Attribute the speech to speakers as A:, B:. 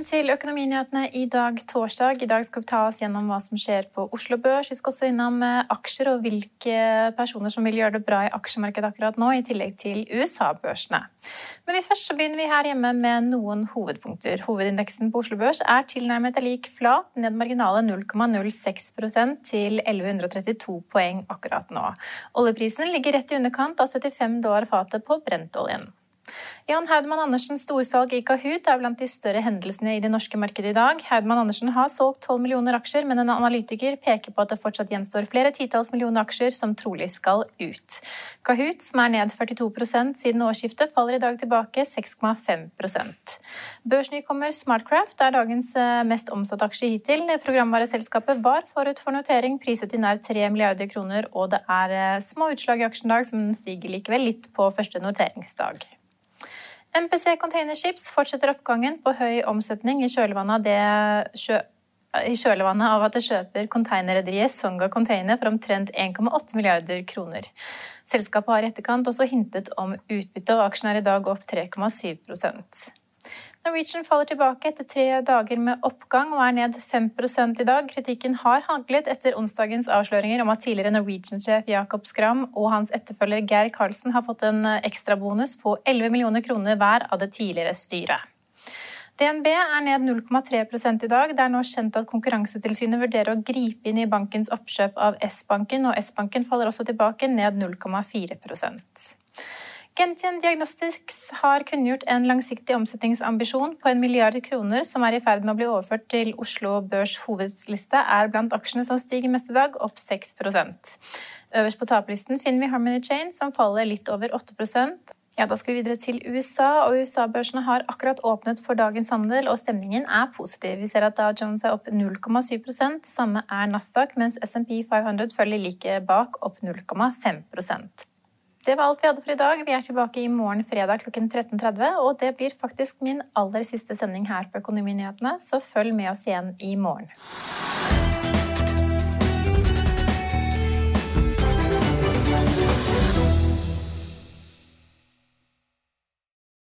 A: Velkommen til Økonominyhetene i dag, torsdag. I dag skal vi ta oss gjennom hva som skjer på Oslo Børs. Vi skal også innom eh, aksjer og hvilke personer som vil gjøre det bra i aksjemarkedet akkurat nå, i tillegg til USA-børsene. Men først begynner vi her hjemme med noen hovedpunkter. Hovedindeksen på Oslo Børs er tilnærmet lik flat, ned marginale 0,06% til 1132 poeng akkurat nå. Oljeprisen ligger rett i underkant av 75 dollar fatet på brentoljen. Jan Haudmann Andersens storsalg i Kahoot er blant de større hendelsene i det norske markedet i dag. Haudmann Andersen har solgt 12 millioner aksjer, men en analytiker peker på at det fortsatt gjenstår flere titalls millioner aksjer som trolig skal ut. Kahoot, som er ned 42% siden årsskiftet, faller i dag tilbake 6,5% Børsnykommer Smartcraft er dagens eh, mest omsatte aksje hittil. Programvareselskapet var forut for notering, priset til nær 3 milliarder kroner, og det er eh, små utslag i aksjen dag, som stiger likevel litt på første noteringsdag. MPC Containerships fortsetter oppgangen på høy omsetning i kjølvannet av, sjø, i kjølvannet av at det kjøper konteinerrederiet Songa Container for omtrent 1,8 milliarder kroner. Selskapet har i etterkant også hintet om utbytte, og aksjen er i dag opp 3,7 Norwegian faller tilbake etter tre dager med oppgang og er ned 5 i dag. Kritikken har haglet etter onsdagens avsløringer om at tidligere Norwegian-sjef Jakob Skram og hans etterfølger Geir Karlsen har fått en ekstrabonus på 11 millioner kroner hver av det tidligere styret. DNB er ned 0,3 i dag. Det er nå kjent at Konkurransetilsynet vurderer å gripe inn i bankens oppkjøp av S-banken, og S-banken faller også tilbake, ned 0,4 Gentian Diagnostics har kunngjort en langsiktig omsetningsambisjon på en milliard kroner, som er i ferd med å bli overført til Oslo Børs hovedliste, er blant aksjene som stiger mest i dag, opp 6 Øverst på taperlisten finner vi Harmony Chain, som faller litt over 8% ja, Da skal vi videre til USA, og USA-børsene har akkurat åpnet for dagens handel, og stemningen er positiv. Vi ser at Dow Jones er opp 0,7% samme er Nasdaq, mens SMP 500 følger like bak, opp 0,5 det var alt vi hadde for i dag. Vi er tilbake i morgen fredag klokken 13.30. Og det blir faktisk min aller siste sending her på Økonominyhetene, så følg med oss igjen i morgen.